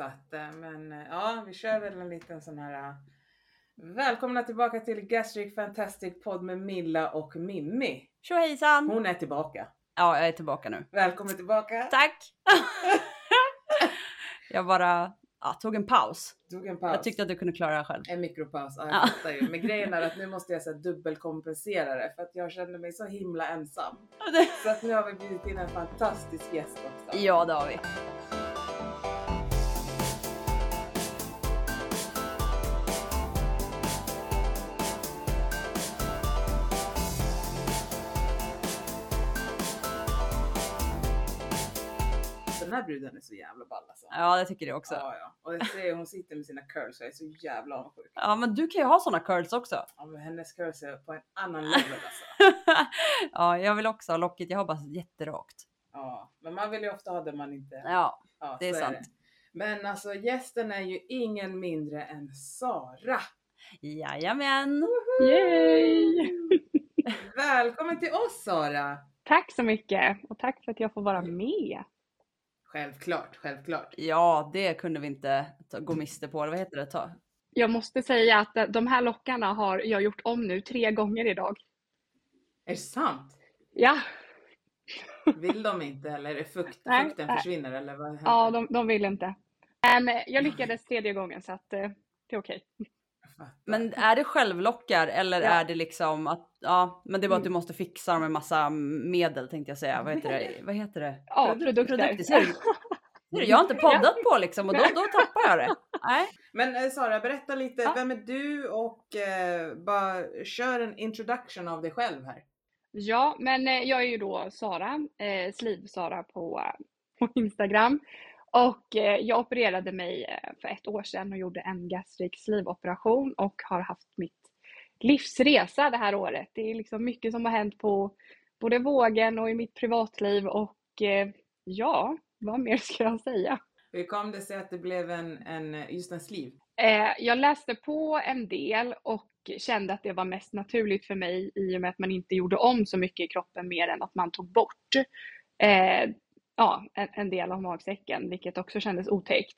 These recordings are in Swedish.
Så att, eh, men eh, ja, vi kör väl en liten sån här eh, Välkomna tillbaka till Gastric Fantastic Podd med Milla och Mimmi. Tjohejsan! Hon är tillbaka. Ja, jag är tillbaka nu. Välkommen tillbaka. Tack! jag bara ja, tog en paus. Tog en paus. Jag tyckte att du kunde klara det själv. En mikropaus, ja, jag Ja. fattar ju. Men grejen är att nu måste jag så dubbelkompensera det för att jag känner mig så himla ensam. Så att nu har vi bjudit in en fantastisk gäst också. ja, det har vi. Här bruden är så jävla ball alltså. Ja, jag tycker det också. Ja, ja. Och jag ser hon sitter med sina curls och jag är så jävla avundsjuk. Ja, men du kan ju ha såna curls också. Ja, men hennes curls är på en annan level alltså. ja, jag vill också ha lockigt. Jag har bara jätterakt. Ja, men man vill ju ofta ha det man inte... Ja, Ja, det är sant. Men alltså gästen är ju ingen mindre än Sara. jajamän. Yay! Välkommen till oss Sara! Tack så mycket och tack för att jag får vara med. Självklart, självklart. Ja, det kunde vi inte ta, gå miste på. Vad heter det? Ta. Jag måste säga att eh, de här lockarna har jag gjort om nu tre gånger idag. Är det sant? Ja, Vill de inte eller är fukt, Nej, fukten nej. försvinner eller vad händer? ja de, de vill inte. Men jag lyckades tredje gången så att eh, det är okej. Fattar. Men är det självlockar eller Ja. är det liksom att, ja, men det är bara att du Mm. måste fixa dem med massa medel tänkte jag säga. Vad heter det? Vad heter det? Ja, Produkt- produkter. produkter? Jag har inte poddat på liksom och då, då tappar jag det. Nej. Men eh, Sara, berätta lite, Ja. vem är du och eh, bara kör en introduction av dig själv här. Ja, men eh, jag är ju då Sara, eh, Sliv-Sara på, eh, på Instagram. Och eh, jag opererade mig eh, för ett år sedan och gjorde en gastric sleeve-operation och har haft mitt livsresa det här året. Det är liksom mycket som har hänt på både vågen och i mitt privatliv och eh, ja, vad mer ska jag säga? Hur kom det sig att det blev en, en just en? Eh, jag läste på en del och kände att det var mest naturligt för mig i och med att man inte gjorde om så mycket i kroppen mer än att man tog bort ja, en, en del av magsäcken, vilket också kändes otäckt.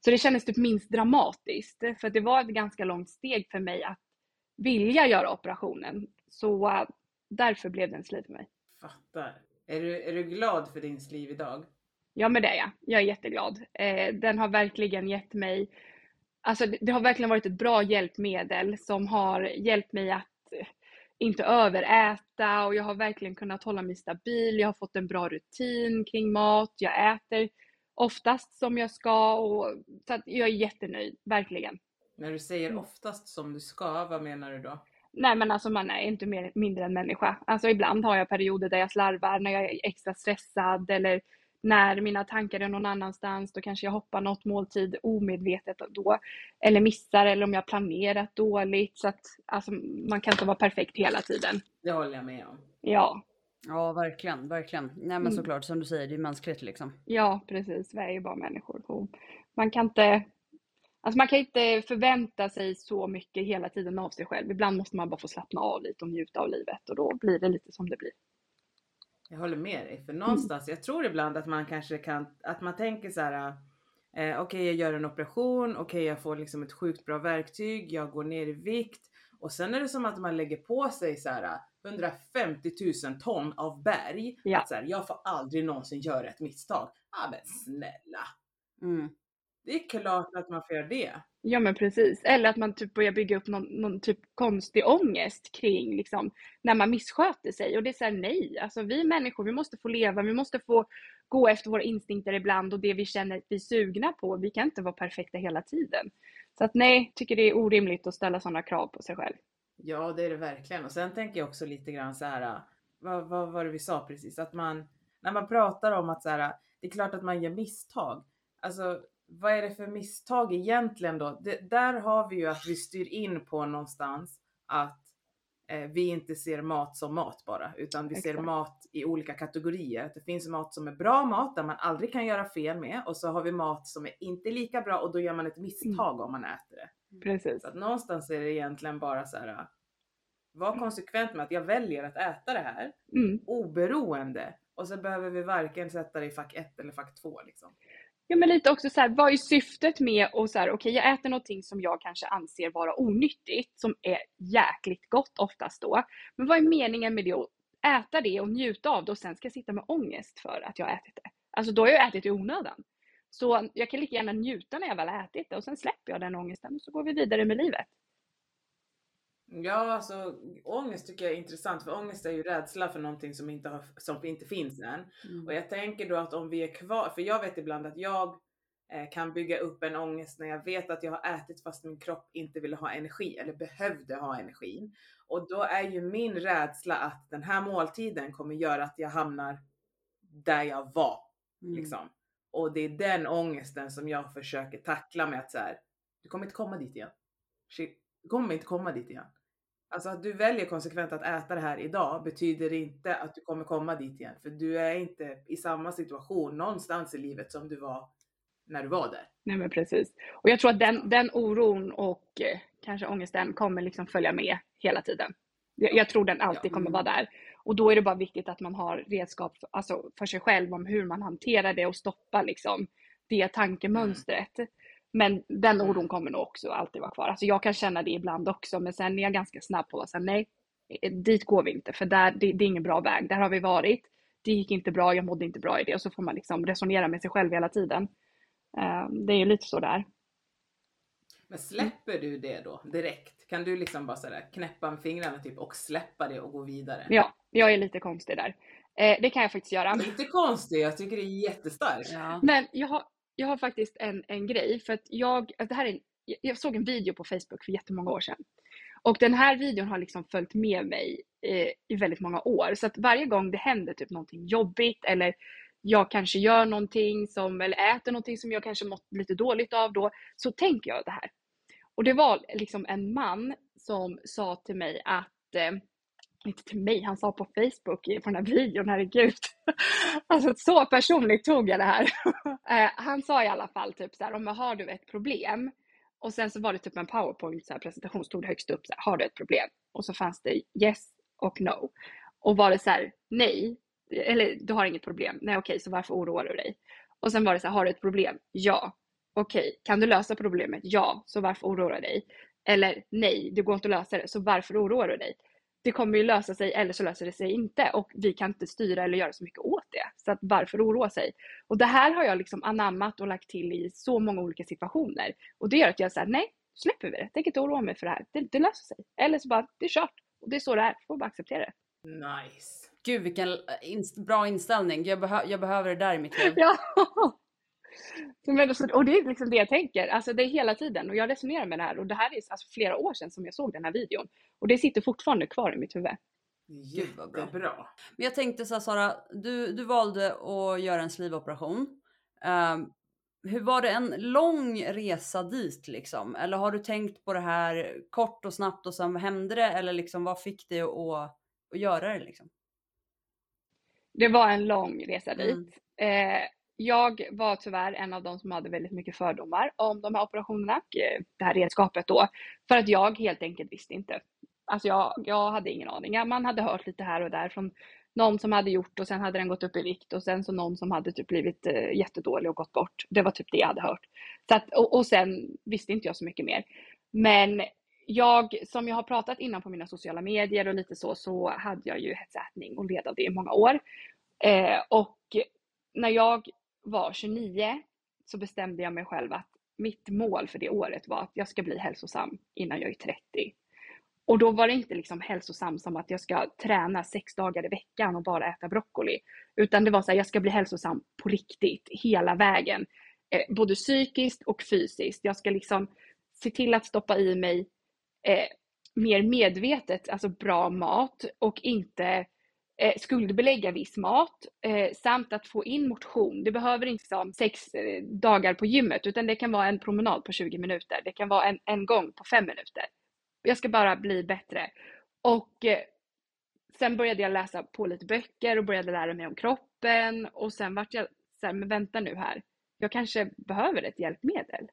Så det kändes typ minst dramatiskt, för det var ett ganska långt steg för mig att vilja göra operationen. Så eh, därför blev det en sleeve för mig. Fattar. Är du, är du glad för din sleeve idag? Ja, men det är jag. Jag är jätteglad. Eh, den har verkligen gett mig, alltså det, det har verkligen varit ett bra hjälpmedel som har hjälpt mig att inte överäta och jag har verkligen kunnat hålla mig stabil. Jag har fått en bra rutin kring mat. Jag äter oftast som jag ska och så att jag är jättenöjd, verkligen. När du säger Mm. oftast som du ska, vad menar du då? Nej men alltså man är inte mer, mindre än människa. Alltså ibland har jag perioder där jag slarvar, när jag är extra stressad eller när mina tankar är någon annanstans. Då kanske jag hoppar något måltid omedvetet då. Eller missar eller om jag planerat dåligt. Så att alltså, man kan inte vara perfekt hela tiden. Det håller jag med om. Ja, Ja, verkligen, verkligen. Nej men Mm. såklart som du säger, det är mänskligt liksom. ja precis. Vi är ju bara människor. Man kan inte Alltså man kan inte förvänta sig så mycket hela tiden av sig själv. Ibland måste man bara få slappna av lite och njuta av livet och då blir det lite som det blir. Jag håller med dig. Mm. För någonstans, jag tror ibland att man kanske kan, att man tänker så här. Eh, Okej jag gör en operation, okej jag får liksom ett sjukt bra verktyg, jag går ner i vikt. Och sen är det som att man lägger på sig så här 150 000 ton av berg. Ja. Att så här, jag får aldrig någonsin göra ett misstag. Ja men snälla. Mm. Det är klart att man får göra det. Ja men precis. Eller att man typ börjar bygga upp någon, någon typ konstig ångest kring liksom, när man missköter sig. Och det är såhär nej, alltså vi människor vi måste få leva, vi måste få gå efter våra instinkter ibland och det vi känner att vi är sugna på. Vi kan inte vara perfekta hela tiden. Så att nej, tycker det är orimligt att ställa sådana krav på sig själv. Ja det är det verkligen. Och sen tänker jag också lite grann så här. Vad, vad var det vi sa precis? Att man, när man pratar om att så här, det är klart att man gör misstag. Alltså vad är det för misstag egentligen då? Det, där har vi ju att vi styr in på någonstans att eh, vi inte ser mat som mat bara, utan vi ser Exakt. mat i olika kategorier. Att det finns mat som är bra mat, där man aldrig kan göra fel med, och så har vi mat som är inte lika bra och då gör man ett misstag om man äter det. Precis. Så att någonstans är det egentligen bara så här. Var konsekvent med att jag väljer att äta det här Mm. oberoende och så behöver vi varken sätta det i fack 1 eller fack 2 liksom. Ja men lite också så här, vad är syftet med och så här, okej okay, jag äter någonting som jag kanske anser vara onyttigt, som är jäkligt gott oftast då. Men vad är meningen med det att äta det och njuta av det och sen ska jag sitta med ångest för att jag har ätit det? Alltså då har jag ätit i onödan. Så jag kan lika gärna njuta när jag väl har ätit det och sen släpper jag den ångesten och så går vi vidare med livet. Ja, alltså ångest tycker jag är intressant för ångest är ju rädsla för någonting som inte, har, som inte finns än. Mm. Och jag tänker då att om vi är kvar, för jag vet ibland att jag eh, kan bygga upp en ångest när jag vet att jag har ätit fast min kropp inte ville ha energi eller behövde ha energin. Och då är ju min rädsla att den här måltiden kommer göra att jag hamnar där jag var. Mm. Liksom. Och det är den ångesten som jag försöker tackla med att så här, du kommer inte komma dit igen. Shit, du kommer inte komma dit igen. Alltså att du väljer konsekvent att äta det här idag betyder inte att du kommer komma dit igen. För du är inte i samma situation någonstans i livet som du var när du var där. Nej men precis. Och jag tror att den, den oron och eh, kanske ångesten kommer liksom följa med hela tiden. Jag, jag tror den alltid ja. kommer vara där. Och då är det bara viktigt att man har redskap för, alltså för sig själv om hur man hanterar det och stoppar liksom det tankemönstret. Mm. Men den mm. oron kommer nog också alltid vara kvar. Alltså jag kan känna det ibland också, men sen är jag ganska snabb på att säga nej, eh, dit går vi inte, för där, det, det är ingen bra väg. Där har vi varit. Det gick inte bra, jag mådde inte bra i det. Och så får man liksom resonera med sig själv hela tiden. Uh, det är ju lite så där. Men släpper du det då direkt? Kan du liksom bara sådär knäppa med fingrarna typ och släppa det och gå vidare? Ja, jag är lite konstig där. Eh, det kan jag faktiskt göra. Lite konstig, jag tycker det är jättestarkt. Ja. Men jag har, jag har faktiskt en, en grej. För att jag, det här är, jag såg en video på Facebook för jättemånga år sedan. Och den här videon har liksom följt med mig eh, i väldigt många år. Så att varje gång det händer typ någonting jobbigt eller jag kanske gör någonting som, eller äter någonting som jag kanske mått lite dåligt av då, så tänker jag det här. Och det var liksom en man som sa till mig att eh, inte till mig, han sa på Facebook på den här videon, herregud. Alltså så personligt tog jag det här. Eh, han sa i alla fall typ så här, om har du ett problem? Och sen så var det typ en powerpoint så här, presentation, stod högst upp så här, har du ett problem? Och så fanns det yes och no. Och var det så här, nej, eller du har inget problem, nej okej, så varför oroar du dig? Och sen var det så här, har du ett problem? Ja. Okej, kan du lösa problemet? Ja, så varför oroar du dig? Eller nej, det går inte att lösa det, så varför oroar du dig? Det kommer ju lösa sig eller så löser det sig inte och vi kan inte styra eller göra så mycket åt det. Så att varför oroa sig? Och det här har jag liksom anammat och lagt till i så många olika situationer. Och det gör att jag säger nej, släpper vi det. Tänker inte oroa mig för det här. Det, det löser sig. Eller så bara, det är kört. Och det är så det är. Får bara acceptera det. Nice. Gud vilken bra inställning. Jag, behö jag behöver det där i mitt liv. ja. Och det är liksom det jag tänker, alltså det är hela tiden och jag resonerar med det här och det här är alltså flera år sedan som jag såg den här videon och det sitter fortfarande kvar i mitt huvud. Jättebra. Men jag tänkte så här, Sara, du, du valde att göra en slivoperation. Um, hur var det en lång resa dit liksom? Eller har du tänkt på det här kort och snabbt och sen hände det? Eller liksom vad fick dig att, att göra det liksom? Det var en lång resa dit. Mm. Eh, jag var tyvärr en av de som hade väldigt mycket fördomar om de här operationerna, och eh, det här redskapet då, för att jag helt enkelt visste inte. Alltså jag, jag hade ingen aning. Man hade hört lite här och där från någon som hade gjort och sen hade den gått upp i vikt och sen så någon som hade typ blivit eh, jättedålig och gått bort. Det var typ det jag hade hört. Så att, och, och sen visste inte jag så mycket mer. Men jag, som jag har pratat innan på mina sociala medier och lite så, så hade jag ju hetsätning och led av det i många år. Eh, och när jag var 29 så bestämde jag mig själv att mitt mål för det året var att jag ska bli hälsosam innan jag är 30. Och då var det inte liksom hälsosam som att jag ska träna sex dagar i veckan och bara äta broccoli. Utan det var så här, jag ska bli hälsosam på riktigt, hela vägen. Eh, både psykiskt och fysiskt. Jag ska liksom se till att stoppa i mig eh, mer medvetet, alltså bra mat och inte eh, skuldbelägga viss mat eh, samt att få in motion. Det behöver inte vara sex eh, dagar på gymmet utan det kan vara en promenad på 20 minuter. Det kan vara en, en gång på fem minuter. Jag ska bara bli bättre. Och eh, sen började jag läsa på lite böcker och började lära mig om kroppen och sen vart jag så här, men vänta nu här. Jag kanske behöver ett hjälpmedel.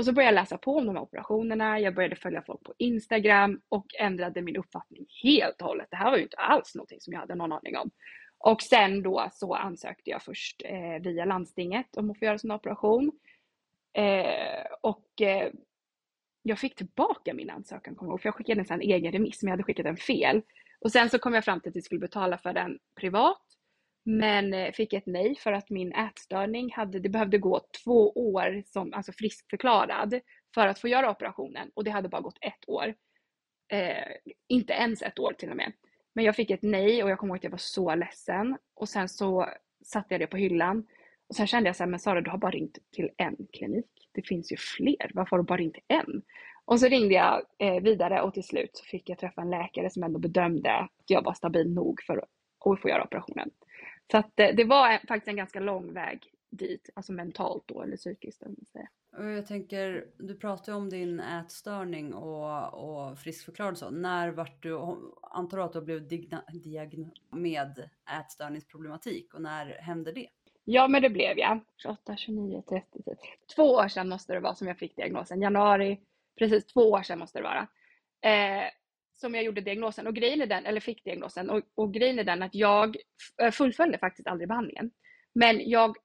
Och så började jag läsa på om de här operationerna, jag började följa folk på Instagram och ändrade min uppfattning helt och hållet. Det här var ju inte alls någonting som jag hade någon aning om. Och sen då så ansökte jag först eh, via landstinget om att få göra sån operation. Eh, och eh, jag fick tillbaka min ansökan, kommer jag ihåg, för jag skickade en sån egen remiss, men jag hade skickat den fel. Och sen så kom jag fram till att vi skulle betala för den privat, men eh, fick ett nej för att min ätstörning hade, det behövde gå två år som alltså friskförklarad för att få göra operationen och det hade bara gått ett år. Eh, inte ens ett år till och med. Men jag fick ett nej och jag kommer ihåg att jag var så ledsen. Och sen så satte jag det på hyllan. Och sen kände jag så här, men Sara du har bara ringt till en klinik. Det finns ju fler, varför har du bara ringt en? Och så ringde jag eh, vidare och till slut så fick jag träffa en läkare som ändå bedömde att jag var stabil nog för att få göra operationen. Så att det var faktiskt en ganska lång väg dit, alltså mentalt då eller psykiskt. Om säger. Och jag tänker, du pratar ju om din ätstörning och, och friskförklarad så. När vart du, antar du att du blivit diagnostiserad med ätstörningsproblematik och när hände det? Ja, men det blev jag. 28, 29, 30, 30. Två år sedan måste det vara som jag fick diagnosen. Januari, precis två år sedan måste det vara. Eh, som jag gjorde diagnosen och grejen är den, eller fick diagnosen och, och grejen är den att jag eh, fullföljde faktiskt aldrig behandlingen. Men jag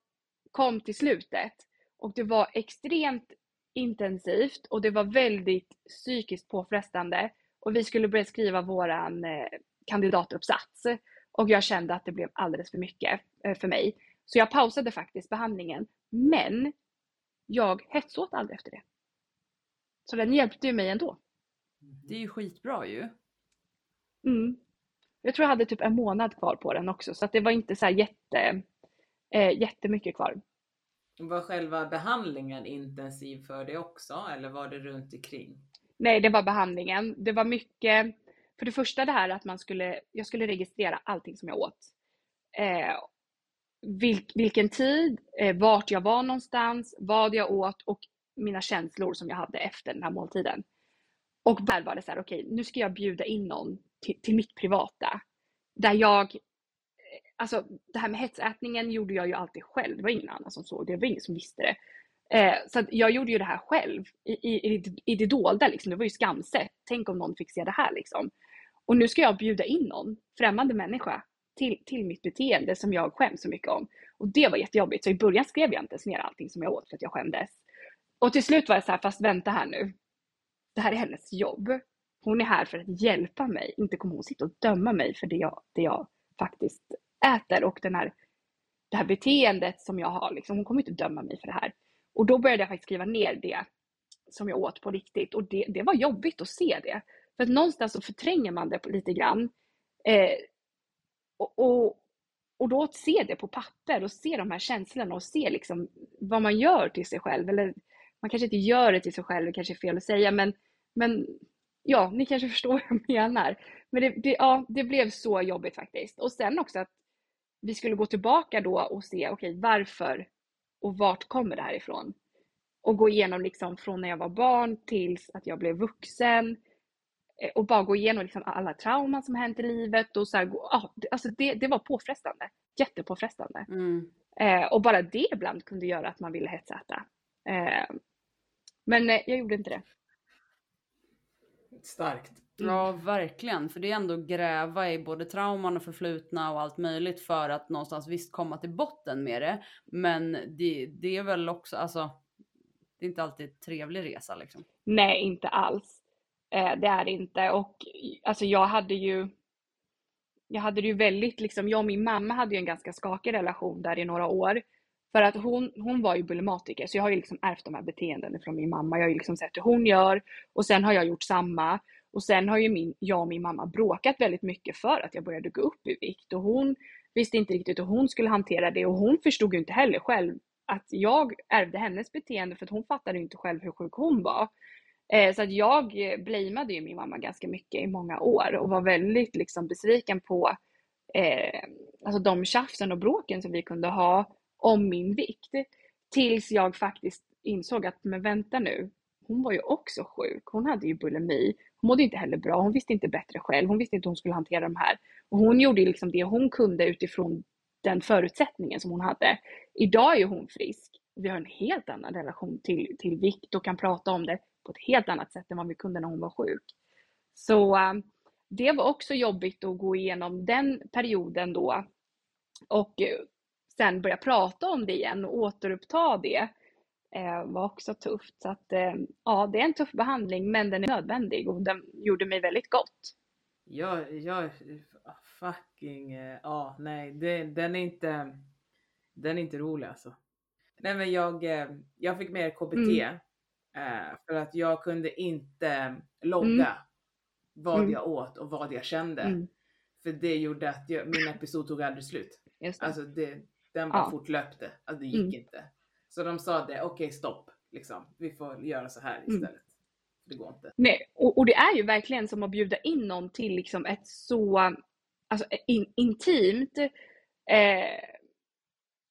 kom till slutet och det var extremt intensivt och det var väldigt psykiskt påfrestande och vi skulle börja skriva våran eh, kandidatuppsats och jag kände att det blev alldeles för mycket eh, för mig. Så jag pausade faktiskt behandlingen. Men jag hetsåt aldrig efter det. Så den hjälpte ju mig ändå. Det är ju skitbra ju. Mm. Jag tror jag hade typ en månad kvar på den också så att det var inte så här jätte, eh, jättemycket kvar. Var själva behandlingen intensiv för dig också eller var det runt omkring? Nej, det var behandlingen. Det var mycket, för det första det här att man skulle, jag skulle registrera allting som jag åt. Eh, vil, vilken tid, eh, vart jag var någonstans, vad jag åt och mina känslor som jag hade efter den här måltiden. Och där var det så här, okej, okay, nu ska jag bjuda in någon till, till mitt privata. Där jag eh, alltså det här med hetsätningen gjorde jag ju alltid själv. Det var ingen annan som såg det. Det var ingen som visste det. Eh, så jag gjorde ju det här själv i, i, i det dolda. Liksom. Det var ju skamset. Tänk om någon fick se det här. Liksom. Och nu ska jag bjuda in någon främmande människa till, till mitt beteende som jag skäms så mycket om. Och det var jättejobbigt. Så i början skrev jag inte ens ner allting som jag åt för att jag skämdes. Och till slut var jag så här, fast vänta här nu. Det här är hennes jobb. Hon är här för att hjälpa mig. Inte kommer hon sitta och döma mig för det jag, det jag faktiskt äter och den här, det här beteendet som jag har. Liksom, hon kommer inte döma mig för det här. Och då började jag faktiskt skriva ner det som jag åt på riktigt och det, det var jobbigt att se det. För att någonstans så förtränger man det lite grann. Eh, och, och, och då att se det på papper och se de här känslorna och se liksom vad man gör till sig själv. Eller man kanske inte gör det till sig själv, det kanske är fel att säga, men, men ja, ni kanske förstår vad jag menar. Men det, det, ja, det blev så jobbigt faktiskt. Och sen också att vi skulle gå tillbaka då och se, okej okay, varför och vart kommer det här ifrån? Och gå igenom liksom från när jag var barn tills att jag blev vuxen. Eh, och bara gå igenom liksom alla trauman som hänt i livet. Och så här, ah, alltså det, det var påfrestande. Jättepåfrestande. Mm. Eh, och bara det ibland kunde göra att man ville hetsäta. Eh, men eh, jag gjorde inte det. Starkt. Ja, verkligen. För det är ändå gräva i både trauman och förflutna och allt möjligt för att någonstans visst komma till botten med det. Men det, det är väl också, alltså, det är inte alltid en trevlig resa liksom. Nej, inte alls. Eh, det är det inte. Och alltså jag hade ju, jag hade det ju väldigt, liksom, jag och min mamma hade ju en ganska skakig relation där i några år. För att hon, hon var ju bulimatiker, så jag har ju liksom ärvt de här beteendena från min mamma. Jag har ju liksom sett hur hon gör och sen har jag gjort samma. Och sen har ju min, jag och min mamma bråkat väldigt mycket för att jag började gå upp i vikt och hon visste inte riktigt hur hon skulle hantera det och hon förstod ju inte heller själv att jag ärvde hennes beteende för att hon fattade inte själv hur sjuk hon var. Eh, så att jag blameade ju min mamma ganska mycket i många år och var väldigt liksom besviken på eh, alltså de tjafsen och bråken som vi kunde ha om min vikt. Tills jag faktiskt insåg att, men vänta nu, hon var ju också sjuk. Hon hade ju bulimi. Hon mådde inte heller bra. Hon visste inte bättre själv. Hon visste inte hur hon skulle hantera de här. Och hon gjorde liksom det hon kunde utifrån den förutsättningen som hon hade. Idag är hon frisk. Vi har en helt annan relation till, till vikt och kan prata om det på ett helt annat sätt än vad vi kunde när hon var sjuk. Så um, det var också jobbigt att gå igenom den perioden då Och eh, sen börja prata om det igen och återuppta det eh, var också tufft. Så att eh, ja, det är en tuff behandling men den är nödvändig och den gjorde mig väldigt gott. Jag, jag fucking, eh, ja nej, det, den är inte, den är inte rolig alltså. Nej men jag, jag fick mer KBT Mm. för att jag kunde inte logga Mm. vad Mm. jag åt och vad jag kände. Mm, För det gjorde att jag, min episod tog aldrig slut. just det. Alltså det, den bara Ja. fortlöpte. Alltså det gick Mm. inte. Så de sa det, okej stopp, liksom. vi får göra så här Mm. istället. Det går inte. Nej, och, och det är ju verkligen som att bjuda in någon till liksom ett så alltså, in, intimt eh,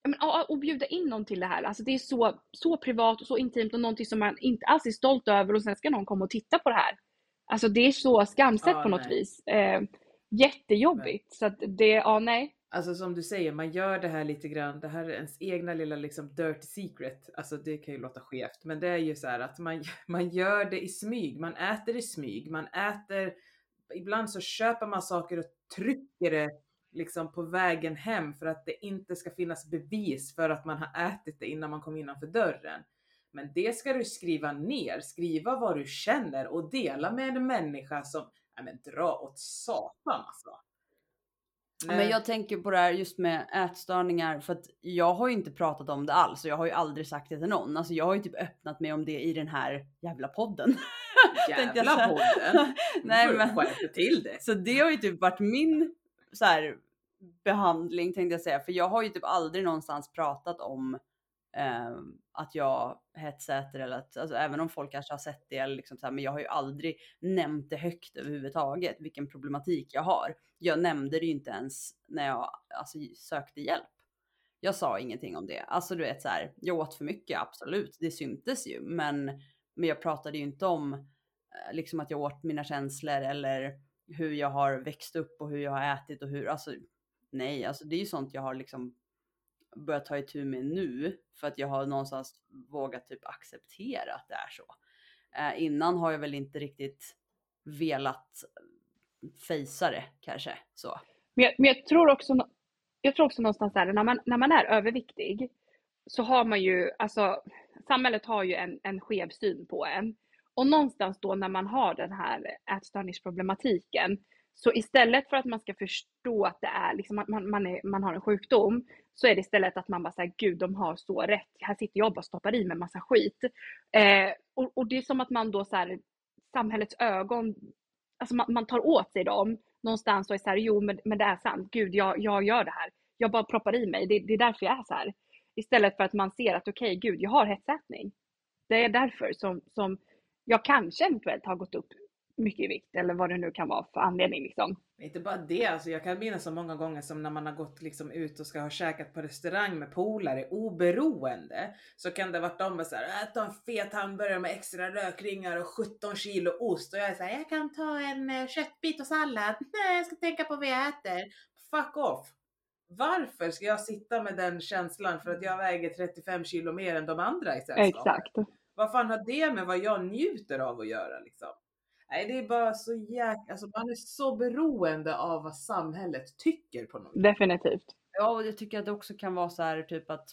men, och bjuda in någon till det här. Alltså det är så, så privat och så intimt och någonting som man inte alls är stolt över och sen ska någon komma och titta på det här. Alltså det är så skamset Ja, på något nej. vis. Eh, jättejobbigt. Så att det, ja nej. Alltså som du säger, man gör det här lite grann, det här är ens egna lilla liksom dirty secret. Alltså det kan ju låta skevt, men det är ju så här att man, man gör det i smyg, man äter i smyg, man äter, ibland så köper man saker och trycker det liksom på vägen hem för att det inte ska finnas bevis för att man har ätit det innan man kom innanför dörren. Men det ska du skriva ner, skriva vad du känner och dela med en människa som, nej men dra åt satan alltså. Men jag tänker på det här just med ätstörningar för att jag har ju inte pratat om det alls och jag har ju aldrig sagt det till någon. Alltså jag har ju typ öppnat mig om det i den här jävla podden. Jävla podden! Nej men till det. så det har ju typ varit min så här, behandling tänkte jag säga. För jag har ju typ aldrig någonstans pratat om ehm, att jag hetsäter eller att, alltså även om folk kanske har sett det eller liksom så här, men jag har ju aldrig nämnt det högt överhuvudtaget vilken problematik jag har. Jag nämnde det ju inte ens när jag alltså, sökte hjälp. Jag sa ingenting om det. Alltså du vet så här, jag åt för mycket, absolut, det syntes ju, men, men jag pratade ju inte om eh, liksom att jag åt mina känslor eller hur jag har växt upp och hur jag har ätit och hur, alltså nej, alltså det är ju sånt jag har liksom börjat ta itu med nu för att jag har någonstans vågat typ acceptera att det är så. Eh, innan har jag väl inte riktigt velat eh, fejsa det kanske så. Men jag, men jag tror också, jag tror också någonstans där, när man, när man är överviktig så har man ju, alltså samhället har ju en, en skev syn på en. Och någonstans då när man har den här ätstörningsproblematiken, så istället för att man ska förstå att det är liksom att man, man, är, man har en sjukdom, så är det istället att man bara säger gud de har så rätt, här sitter jag och bara stoppar i mig massa skit. Eh, och, och det är som att man då så här, samhällets ögon, alltså man, man tar åt sig dem någonstans och är så här, jo men, men det är sant, gud jag, jag gör det här. Jag bara proppar i mig, det, det är därför jag är så här. Istället för att man ser att okej, gud jag har hetsätning. Det är därför som, som jag kanske eventuellt har gått upp mycket i vikt eller vad det nu kan vara för anledning liksom. Inte bara det, alltså jag kan minnas så många gånger som när man har gått liksom ut och ska ha käkat på restaurang med polare oberoende. Så kan det varit de med såhär, äta en fet hamburgare med extra rökringar och 17 kilo ost. Och jag är såhär, jag kan ta en eh, köttbit och sallad. Nej, jag ska tänka på vad jag äter. Fuck off! Varför ska jag sitta med den känslan för att jag väger 35 kilo mer än de andra i sällskapet? Exakt. Vad fan har det med vad jag njuter av att göra liksom? Nej, det är bara så jäkla, alltså man är så beroende av vad samhället tycker på något. Definitivt. Ja, och jag tycker att det också kan vara så här typ att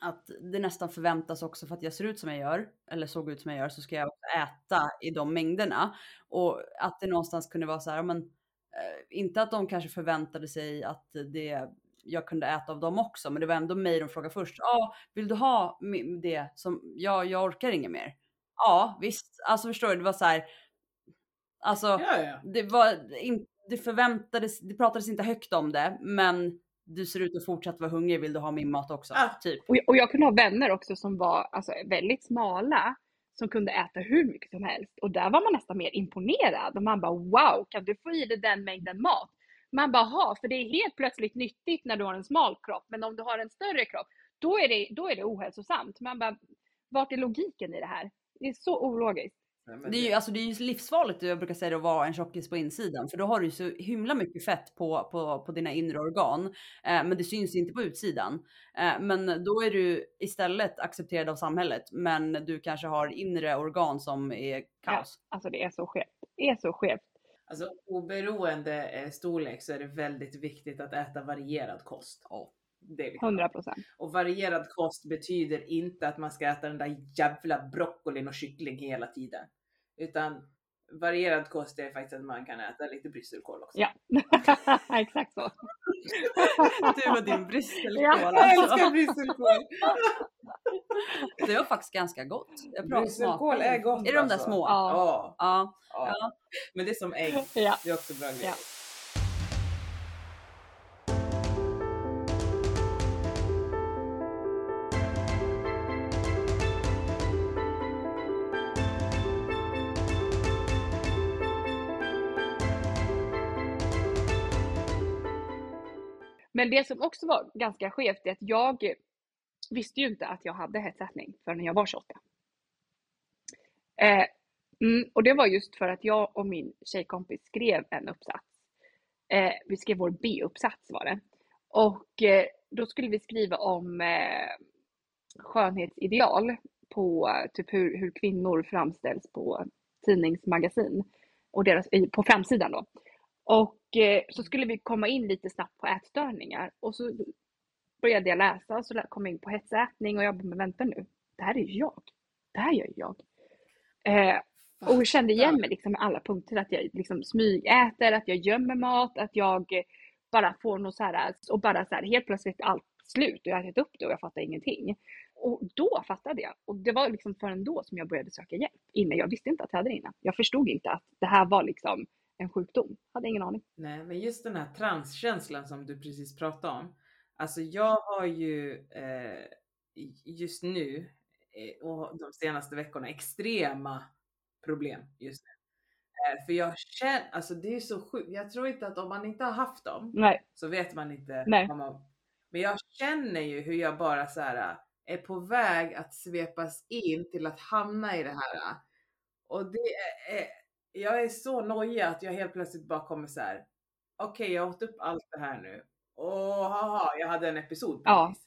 att det nästan förväntas också för att jag ser ut som jag gör eller såg ut som jag gör så ska jag också äta i de mängderna och att det någonstans kunde vara så här, men eh, inte att de kanske förväntade sig att det jag kunde äta av dem också, men det var ändå mig de frågade först. Ja, ah, vill du ha det som ja, jag orkar inget mer. Ja, visst, alltså förstår du, det var så här. Alltså, Ja, ja. det var inte, det förväntades, det pratades inte högt om det, men du ser ut att fortsätta vara hungrig, vill du ha min mat också? Ah. Typ. Och, och jag kunde ha vänner också som var alltså, väldigt smala som kunde äta hur mycket som helst och där var man nästan mer imponerad och man bara wow, kan du få i dig den mängden mat? Man bara ha, för det är helt plötsligt nyttigt när du har en smal kropp, men om du har en större kropp, då är det, då är det ohälsosamt. Man bara, vart är logiken i det här? Det är så ologiskt. Nej, men Det är ju alltså, det är ju livsfarligt, jag brukar säga det, att vara en tjockis på insidan, för då har du ju så himla mycket fett på, på, på dina inre organ, eh, men det syns inte på utsidan. Eh, men då är du istället accepterad av samhället, men du kanske har inre organ som är kaos. Alltså det är så skevt. Det är så skevt. Alltså oberoende eh, storlek så är det väldigt viktigt att äta varierad kost. Ja. Det liksom. 100 procent. Och varierad kost betyder inte att man ska äta den där jävla broccolin och kyckling hela tiden. Utan varierad kost är faktiskt att man kan äta lite brysselkål också. Ja, exakt så. Du och din brysselkål Ja. Jag alltså. älskar brysselkål! Det var faktiskt ganska gott. Brysselkål är gott Är det de där alltså. små? Ja. Ja, Ja. ja. Men det är som ägg. Ja. Det är också bra grejer. Men det som också var ganska skevt är att jag visste ju inte att jag hade hetsätning förrän jag var 28. Eh, mm, och det var just för att jag och min tjejkompis skrev en uppsats. Eh, vi skrev vår B-uppsats var det. Och eh, då skulle vi skriva om eh, skönhetsideal på typ hur, hur kvinnor framställs på tidningsmagasin och deras, på framsidan då. Och eh, så skulle vi komma in lite snabbt på ätstörningar och så började jag läsa och så kom jag in på hetsätning och jag bara, men vänta nu, det här är ju jag. Det här gör ju jag. Eh, och jag kände igen mig liksom med alla punkter, att jag liksom smygäter, att jag gömmer mat, att jag eh, bara får något så här, alltså, och bara så här, helt plötsligt är allt slut och jag har ätit upp det och jag fattar ingenting. Och då fattade jag. Och det var liksom förrän då som jag började söka hjälp. Innan, jag visste inte att jag hade det innan. Jag förstod inte att det här var liksom en sjukdom. Hade ingen aning. Nej, men just den här transkänslan som du precis pratade om. Alltså jag har ju eh, just nu eh, och de senaste veckorna extrema problem just nu. Eh, för jag känner, alltså det är så sjukt. Jag tror inte att om man inte har haft dem Nej, så vet man inte Nej. vad man... Men jag känner ju hur jag bara så här äh, är på väg att svepas in till att hamna i det här. Och det är jag är så nojig att jag helt plötsligt bara kommer så här. Okej, jag har åt upp allt det här nu. Åh, haha, jag hade en episod Ja. precis.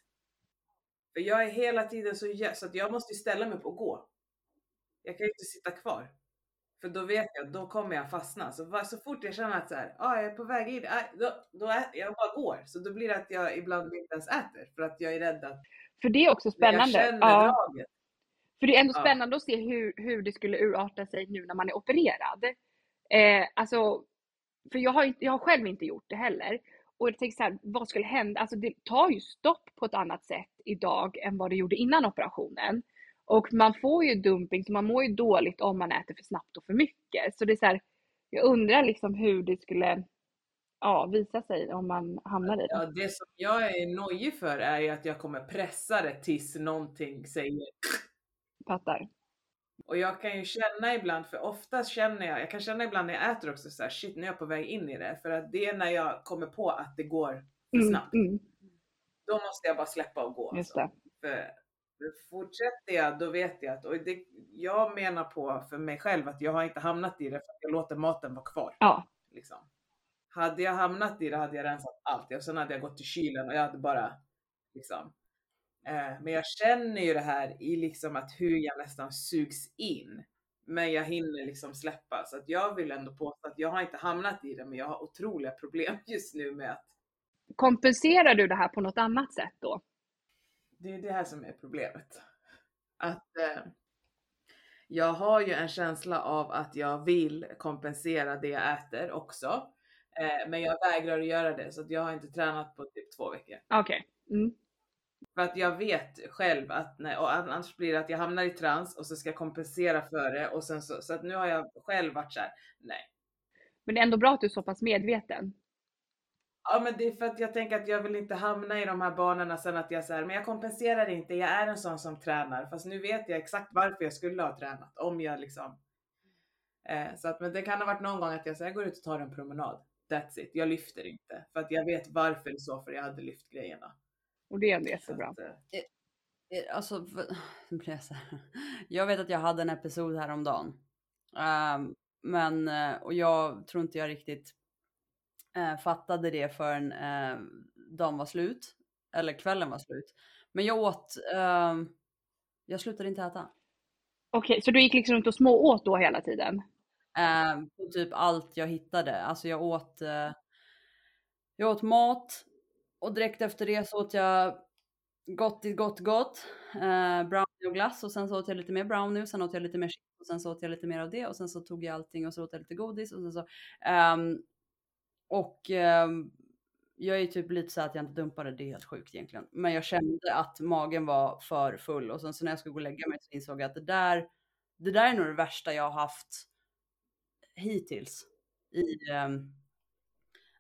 För jag är hela tiden så så att jag måste ju ställa mig upp och gå. Jag kan ju inte sitta kvar. För då vet jag, då kommer jag fastna. Så, så fort jag känner att så här, ah, jag är på väg in, ah, då, då är, jag bara går. Så då blir det att jag ibland inte ens äter. För att jag är rädd att för det är också men jag spännande. känner Ja, draget. För det är ändå Ja. spännande att se hur, hur det skulle urarta sig nu när man är opererad. Eh, alltså, för jag har, jag har själv inte gjort det heller. Och jag tänker så här, vad skulle hända? Alltså det tar ju stopp på ett annat sätt idag än vad det gjorde innan operationen. Och man får ju dumping, så man mår ju dåligt om man äter för snabbt och för mycket. Så det är så här, jag undrar liksom hur det skulle ja, visa sig om man hamnar i det. Ja, det som jag är nojig för är ju att jag kommer pressa det tills någonting säger Fattar. Och jag kan ju känna ibland, för oftast känner jag, jag kan känna ibland när jag äter också så här, shit nu är jag på väg in i det. För att det är när jag kommer på att det går för Mm, snabbt. mm, Då måste jag bara släppa och gå. just alltså. det. För, för fortsätter jag då vet jag att, och det, jag menar på för mig själv att jag har inte hamnat i det för att jag låter maten vara kvar. Ja, Liksom. Hade jag hamnat i det hade jag rensat allt och sen hade jag gått till kylen och jag hade bara liksom. Eh, men jag känner ju det här i liksom att hur jag nästan sugs in. Men jag hinner liksom släppa så att jag vill ändå påstå att jag har inte hamnat i det men jag har otroliga problem just nu med att kompenserar du det här på något annat sätt då? det är det här som är problemet. Att eh, jag har ju en känsla av att jag vill kompensera det jag äter också. Eh, men jag vägrar att göra det så att jag har inte tränat på typ två veckor. Okej. Mm. För att jag vet själv att nej, och annars blir det att jag hamnar i trans och så ska jag kompensera för det och sen så, så att nu har jag själv varit så här, nej. Men det är ändå bra att du är så pass medveten. Ja men det är för att jag tänker att jag vill inte hamna i de här banorna sen att jag säger men jag kompenserar inte, jag är en sån som tränar. Fast nu vet jag exakt varför jag skulle ha tränat om jag liksom. Eh, så att men det kan ha varit någon gång att jag säger jag går ut och tar en promenad. That's it, jag lyfter inte. För att jag vet varför i så för jag hade lyft grejerna. Och det är ändå jättebra. att, eh, Eh, Alltså, nu blir jag så här. Jag vet att jag hade en episod häromdagen. Um, men, eh, och jag tror inte jag riktigt eh, fattade det förrän uh, dagen var slut. Eller kvällen var slut. Men jag åt, ehm, jag slutade inte äta. Okej, så du gick liksom runt och smååt då hela tiden? Eh, på typ allt jag hittade. Alltså jag åt, eh, jag åt mat och direkt efter det så åt jag gott, gott, gott. Eh, brownie och glass och sen så åt jag lite mer brownie och sen åt jag lite mer chips och sen så åt jag lite mer av det och sen så tog jag allting och så åt jag lite godis och sen så. Um, och um, jag är typ lite så att jag inte dumpade, det är helt sjukt egentligen. Men jag kände att magen var för full och sen så när jag skulle gå och lägga mig så insåg jag att det där, det där är nog det värsta jag har haft hittills. I um,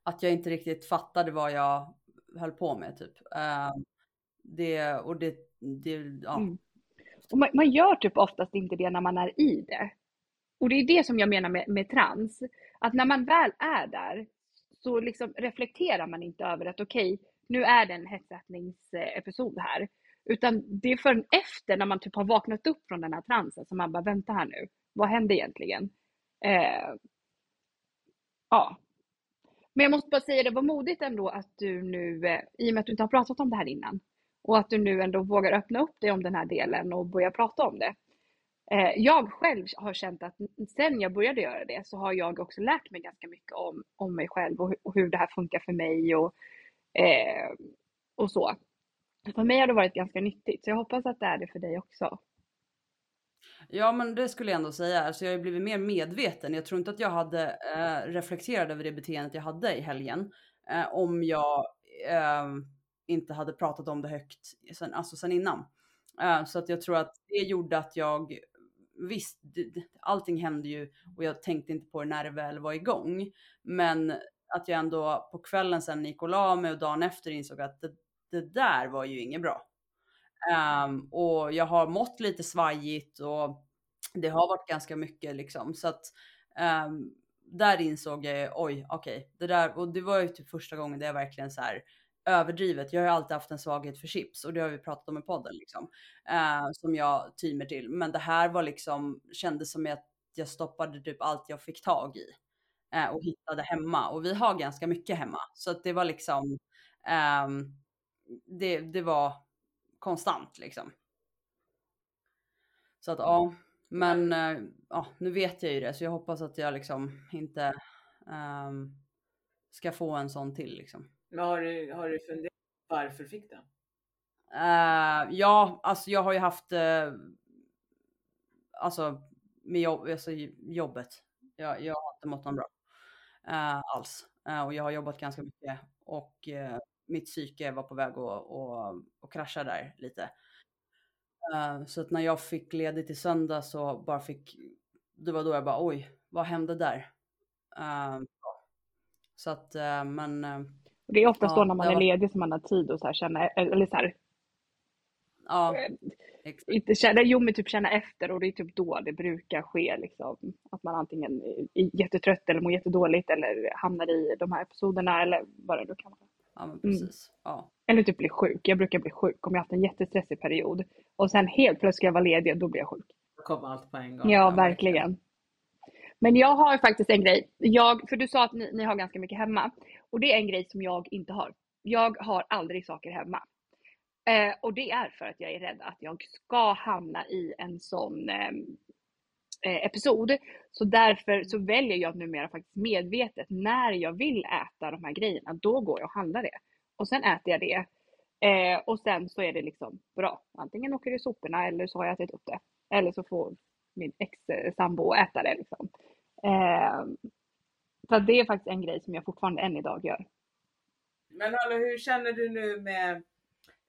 att jag inte riktigt fattade vad jag höll på med typ. Eh, det, och det, det ja. Mm. Och man, man, gör typ oftast inte det när man är i det. Och det är det som jag menar med, med trans. Att när man väl är där så liksom reflekterar man inte över att okej, okay, nu är det en hetsätningsepisod här. Utan det är förrän efter när man typ har vaknat upp från den här transen som man bara, vänta här nu, vad hände egentligen? Eh, ja. Men jag måste bara säga, det var modigt ändå att du nu, eh, i och med att du inte har pratat om det här innan, och att du nu ändå vågar öppna upp dig om den här delen och börja prata om det. Eh, jag själv har känt att sen jag började göra det så har jag också lärt mig ganska mycket om, om mig själv och, hur det här funkar för mig och, eh, och så. För mig har det varit ganska nyttigt så jag hoppas att det är det för dig också. Ja men det skulle jag ändå säga. Alltså jag har ju blivit mer medveten. Jag tror inte att jag hade eh, reflekterat över det beteendet jag hade i helgen. Eh, om jag eh, inte hade pratat om det högt sen, alltså sen innan. Eh, så att jag tror att det gjorde att jag visst, allting hände ju och jag tänkte inte på det när det väl var igång. Men att jag ändå på kvällen sen gick och la mig och dagen efter insåg att det, det där var ju inget bra. Um, och jag har mått lite svajigt och det har varit ganska mycket liksom. Så att um, där insåg jag oj, okej, okay, det där och det var ju typ första gången där jag verkligen så här överdrivet. Jag har ju alltid haft en svaghet för chips och det har vi pratat om i podden liksom. uh, som jag tymer till. Men det här var liksom, kändes som att jag stoppade typ allt jag fick tag i. uh, och hittade hemma. Och vi har ganska mycket hemma. Så att det var liksom, um, det, det var konstant liksom. Så att ja, men eh, ja, nu vet jag ju det så jag hoppas att jag liksom inte um, ska få en sån till liksom. Men har du, har du funderat varför fick den? Uh, ja, alltså jag har ju haft uh, alltså med jobb, alltså jobbet. Jag, jag har inte mått någon bra uh, alls och jag har jobbat ganska mycket och mitt psyke var på väg att och, och krascha där lite. så att när jag fick ledigt i söndag så bara fick, det var då jag bara oj, vad hände där? så att men och det är oftast ja, då när man är ledig som man har tid att så här känna, eller så här, Ja, eh, inte känna, jo men typ känna efter och det är typ då det brukar ske liksom. Att man antingen är jättetrött eller mår jättedåligt eller hamnar i de här episoderna eller vad det nu kan vara. Ja men mm. precis. Mm. Ja. Eller typ bli sjuk. Jag brukar bli sjuk om jag haft en jättestressig period. Och sen helt plötsligt ska jag vara ledig och då blir jag sjuk. Då kommer allt på en gång. Ja, verkligen. Men jag har faktiskt en grej. Jag, för du sa att ni, ni har ganska mycket hemma. Och det är en grej som jag inte har. Jag har aldrig saker hemma. Eh, och det är för att jag är rädd att jag ska hamna i en sån eh, eh, episod. Så därför så väljer jag numera faktiskt medvetet när jag vill äta de här grejerna, då går jag och handlar det. Och sen äter jag det. Eh, och sen så är det liksom bra. Antingen åker det i soporna eller så har jag ätit upp det. Eller så får min ex-sambo äta det liksom. Eh, så det är faktiskt en grej som jag fortfarande än idag gör. Men hallå, hur känner du nu med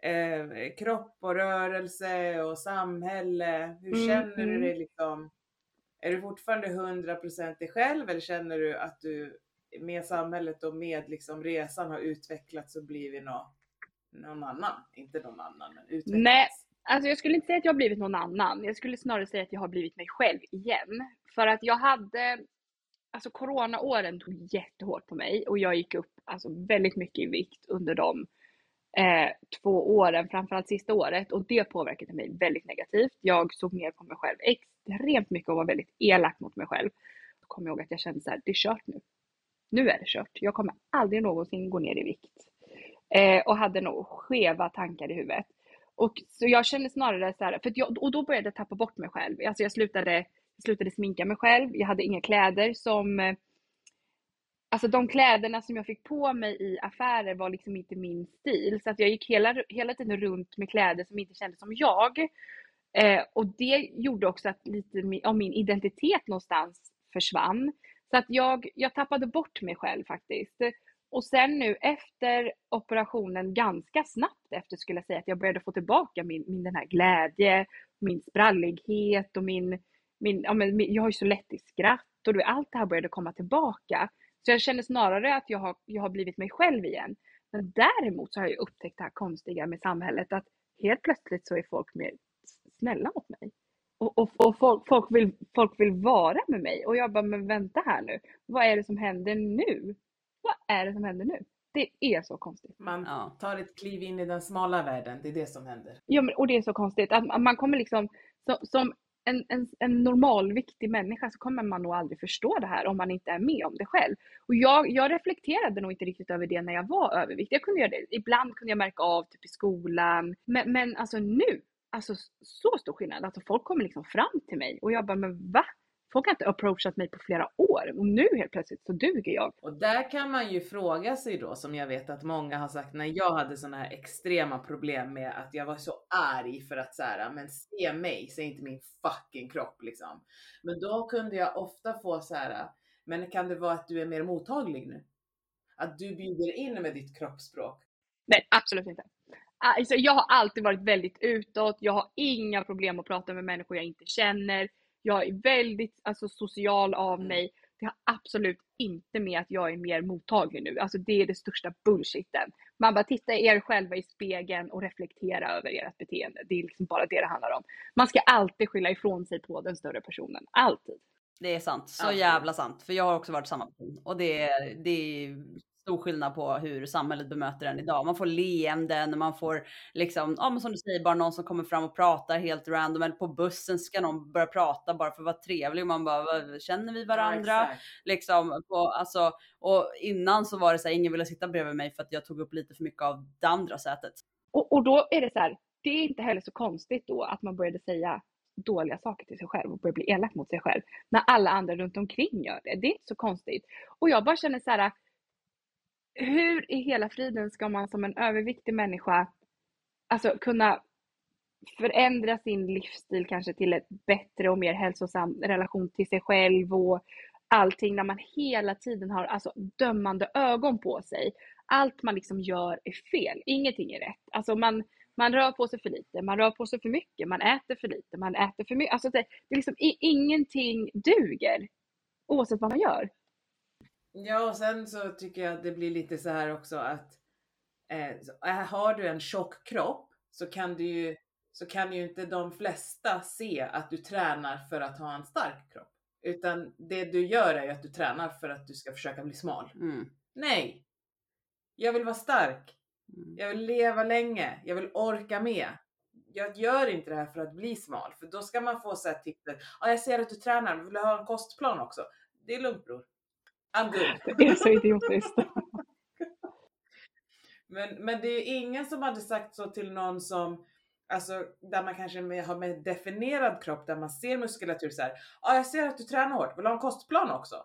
eh, kropp och rörelse och samhälle? Hur mm, känner du mm. dig liksom? Är du fortfarande 100% dig själv eller känner du att du med samhället och med liksom resan har utvecklats och blivit någon, någon annan? Inte någon annan, men utvecklats. Nej, alltså jag skulle inte säga att jag har blivit någon annan. Jag skulle snarare säga att jag har blivit mig själv igen. För att jag hade alltså coronaåren tog jättehårt på mig och jag gick upp alltså väldigt mycket i vikt under de eh, två åren, framförallt sista året och det påverkade mig väldigt negativt. Jag såg ner på mig själv extremt mycket och var väldigt elak mot mig själv. Då kom jag ihåg att jag kände så här, det är kört nu. Nu är det kört. Jag kommer aldrig någonsin gå ner i vikt. Eh, och hade nog skeva tankar i huvudet. Och så jag kände snarare så här, för jag, och då började jag tappa bort mig själv. Alltså jag slutade Jag slutade sminka mig själv. Jag hade inga kläder som Alltså de kläderna som jag fick på mig i affärer var liksom inte min stil. Så att jag gick hela, hela tiden runt med kläder som inte kändes som jag. Eh, och det gjorde också att lite av min identitet någonstans försvann. Så att jag, jag tappade bort mig själv faktiskt. Och sen nu efter operationen, ganska snabbt efter skulle jag säga, att jag började få tillbaka min, min den här glädje, min sprallighet och min, min, ja, men, jag har ju så lätt i skratt och du, allt det här började komma tillbaka. Så jag känner snarare att jag har, jag har blivit mig själv igen. Men däremot så har jag upptäckt det här konstiga med samhället att helt plötsligt så är folk mer snälla mot mig. Och, och, och folk, folk, vill, folk vill vara med mig. Och jag bara, men vänta här nu. Vad är det som händer nu? Vad är det som händer nu? Det är så konstigt. Man tar ett kliv in i den smala världen, det är det som händer. Ja, men, och det är så konstigt att man kommer liksom, så, som en, en, en normalviktig människa så kommer man nog aldrig förstå det här om man inte är med om det själv. Och jag, jag reflekterade nog inte riktigt över det när jag var överviktig. Jag kunde göra det, ibland kunde jag märka av typ i skolan. Men, men alltså nu, alltså så stor skillnad. Alltså folk kommer liksom fram till mig och jag bara, men va? Folk har inte approachat mig på flera år och nu helt plötsligt så duger jag. Och där kan man ju fråga sig då, som jag vet att många har sagt när jag hade sådana här extrema problem med att jag var så arg för att så här, men se mig, se inte min fucking kropp liksom. Men då kunde jag ofta få så här, men kan det vara att du är mer mottaglig nu? Att du bjuder in med ditt kroppsspråk? Nej, absolut inte. Alltså, jag har alltid varit väldigt utåt. Jag har inga problem att prata med människor jag inte känner. Jag är väldigt alltså, social av mm. mig. Det har absolut inte med att jag är mer mottaglig nu. Alltså det är det största bullshiten. Man bara titta er själva i spegeln och reflektera över ert beteende. Det är liksom bara det det handlar om. Man ska alltid skylla ifrån sig på den större personen. Alltid. Det är sant. Så alltid. jävla sant. För jag har också varit samma person. Och det, det är stor skillnad på hur samhället bemöter en idag. Man får leenden, man får liksom, ja men som du säger, bara någon som kommer fram och pratar helt random eller på bussen ska någon börja prata bara för att vara trevlig och man bara, känner vi varandra? Ja, liksom, på, alltså, och innan så var det så här, ingen ville sitta bredvid mig för att jag tog upp lite för mycket av det andra sätet. Och, och då är det så här, det är inte heller så konstigt då att man började säga dåliga saker till sig själv och börjar bli elak mot sig själv när alla andra runt omkring gör det. Det är inte så konstigt. Och jag bara känner så här, hur i hela friden ska man som en överviktig människa alltså kunna förändra sin livsstil kanske till ett bättre och mer hälsosam relation till sig själv och allting när man hela tiden har alltså dömande ögon på sig. Allt man liksom gör är fel, ingenting är rätt. Alltså man, man rör på sig för lite, man rör på sig för mycket, man äter för lite, man äter för mycket. Alltså det, det liksom ingenting duger oavsett vad man gör. Ja, och sen så tycker jag att det blir lite så här också att eh, har du en tjock kropp så kan du ju så kan ju inte de flesta se att du tränar för att ha en stark kropp. Utan det du gör är ju att du tränar för att du ska försöka bli smal. Mm. Nej! Jag vill vara stark. Mm. Jag vill leva länge. Jag vill orka med. Jag gör inte det här för att bli smal. För då ska man få så här titeln. Ja, jag ser att du tränar. Vill du ha en kostplan också? Det är lugnt bror. I'm good. Det är så idiotiskt. men, men det är ingen som hade sagt så till någon som Alltså där man kanske med, har med definierad kropp där man ser muskulatur så här. Ja, ah, jag ser att du tränar hårt. Vill du ha en kostplan också?